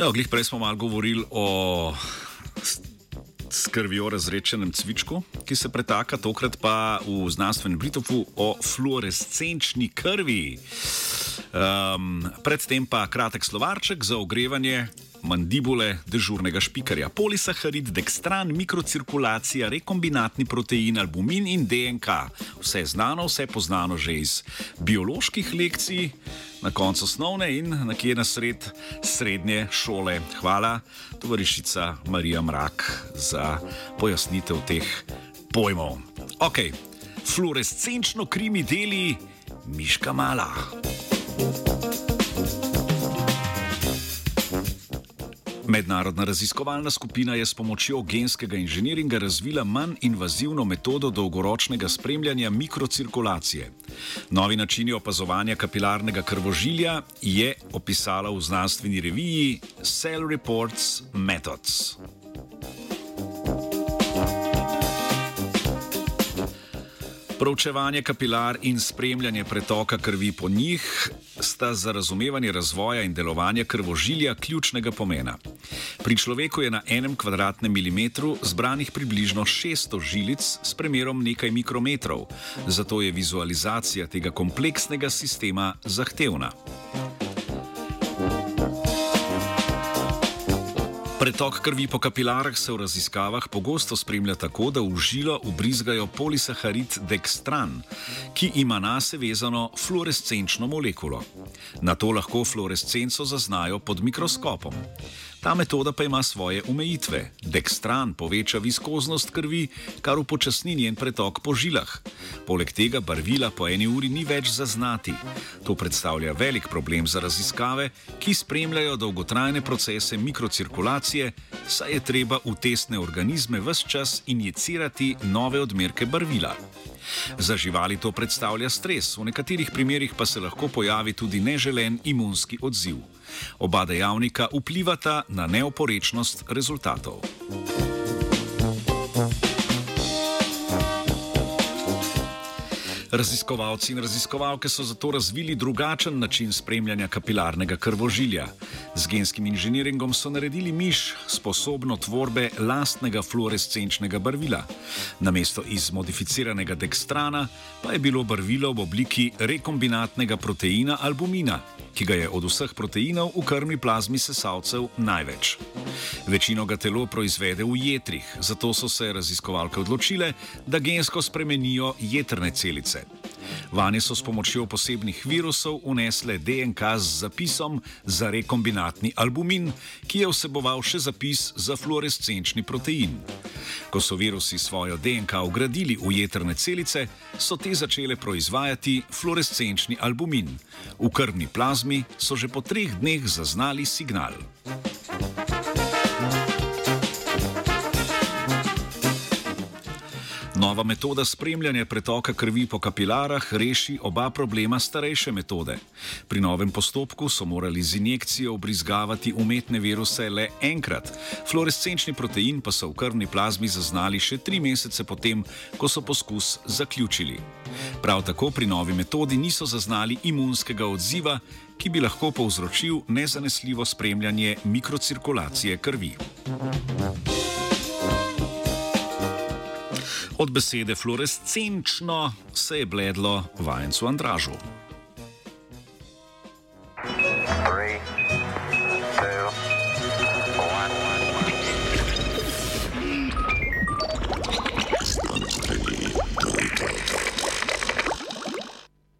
Evo, glih prej smo malo govorili o skrbi o razrečenem cvičku, ki se pretaka, tokrat pa v znanstvenem Britofu o fluorescenčni krvi. Um, predtem pa kratek slovarček za ogrevanje mandibule dežurnega špikarja. Polisaharid, dekstran, mikrocirkulacija, rekombinatni protein, albumin in DNK. Vse znano, vse poznano že iz bioloških lekcij, na koncu osnovne in nekje na sred srednje šole. Hvala, tovarišica Marija Mrak, za pojasnitev teh pojmov. Ok, fluorescenčno krimi deli Miška Mala. Mednarodna raziskovalna skupina je s pomočjo genskega inženiringa razvila manj invazivno metodo dolgoročnega spremljanja mikrocirkulacije. Novi načini opazovanja kapilarnega krvožilja je opisala v znanstveni reviji Cell Reports Methods. Proučevanje kapilar in spremljanje pretoka krvi po njih sta za razumevanje razvoja in delovanja krvožilja ključnega pomena. Pri človeku je na enem kvadratnem milimetru zbranih približno 600 žilic s premerom nekaj mikrometrov, zato je vizualizacija tega kompleksnega sistema zahtevna. Pretok krvi po kapilarah se v raziskavah pogosto spremlja tako, da v žilo ubrizgajo polisaharid dekstran, ki ima na sebe vezano fluorescenčno molekulo. Na to lahko fluorescenco zaznajo pod mikroskopom. Ta metoda pa ima svoje omejitve. Dekstran poveča viskoznost krvi, kar upočasni njen pretok po žilah. Poleg tega barvila po eni uri ni več zaznati. To predstavlja velik problem za raziskave, ki spremljajo dolgotrajne procese mikrocirkulacije, saj je treba v tesne organizme vse čas injicirati nove odmerke barvila. Za živali to predstavlja stres, v nekaterih primerjih pa se lahko pojavi tudi neželen imunski odziv. Oba dejavnika vplivata na neoporečnost rezultatov. Raziskovalci in raziskovalke so zato razvili drugačen način spremljanja kapilarnega krvožilja. Z genskim inženiringom so naredili miš, sposobno tvorbe lastnega fluorescenčnega barvila. Namesto iz modificiranega dekstrana pa je bilo barvilo v obliki rekombinatnega proteina albumina, ki ga je od vseh proteinov v krvni plazmi sesalcev največ. Večino ga telo proizvede v jetrih, zato so se raziskovalke odločile, da gensko spremenijo jetrne celice. Vanje so s pomočjo posebnih virusov unesle DNK z zapisom za rekombinatni albumin, ki je vseboval še zapis za fluorescenčni protein. Ko so virusi svojo DNK ugradili v jetrne celice, so te začele proizvajati fluorescenčni albumin. V krvni plazmi so že po treh dneh zaznali signal. Nova metoda spremljanja pretoka krvi po kapilarah reši oba problema starejše metode. Pri novem postopku so morali z injekcijo obrizgavati umetne viruse le enkrat, fluorescenčni protein pa so v krvni plazmi zaznali še tri mesece potem, ko so poskus zaključili. Prav tako pri novi metodi niso zaznali imunskega odziva, ki bi lahko povzročil nezanesljivo spremljanje mikrocirkulacije krvi. Od besede fluorescenčno se je bledlo vajencu Andražu.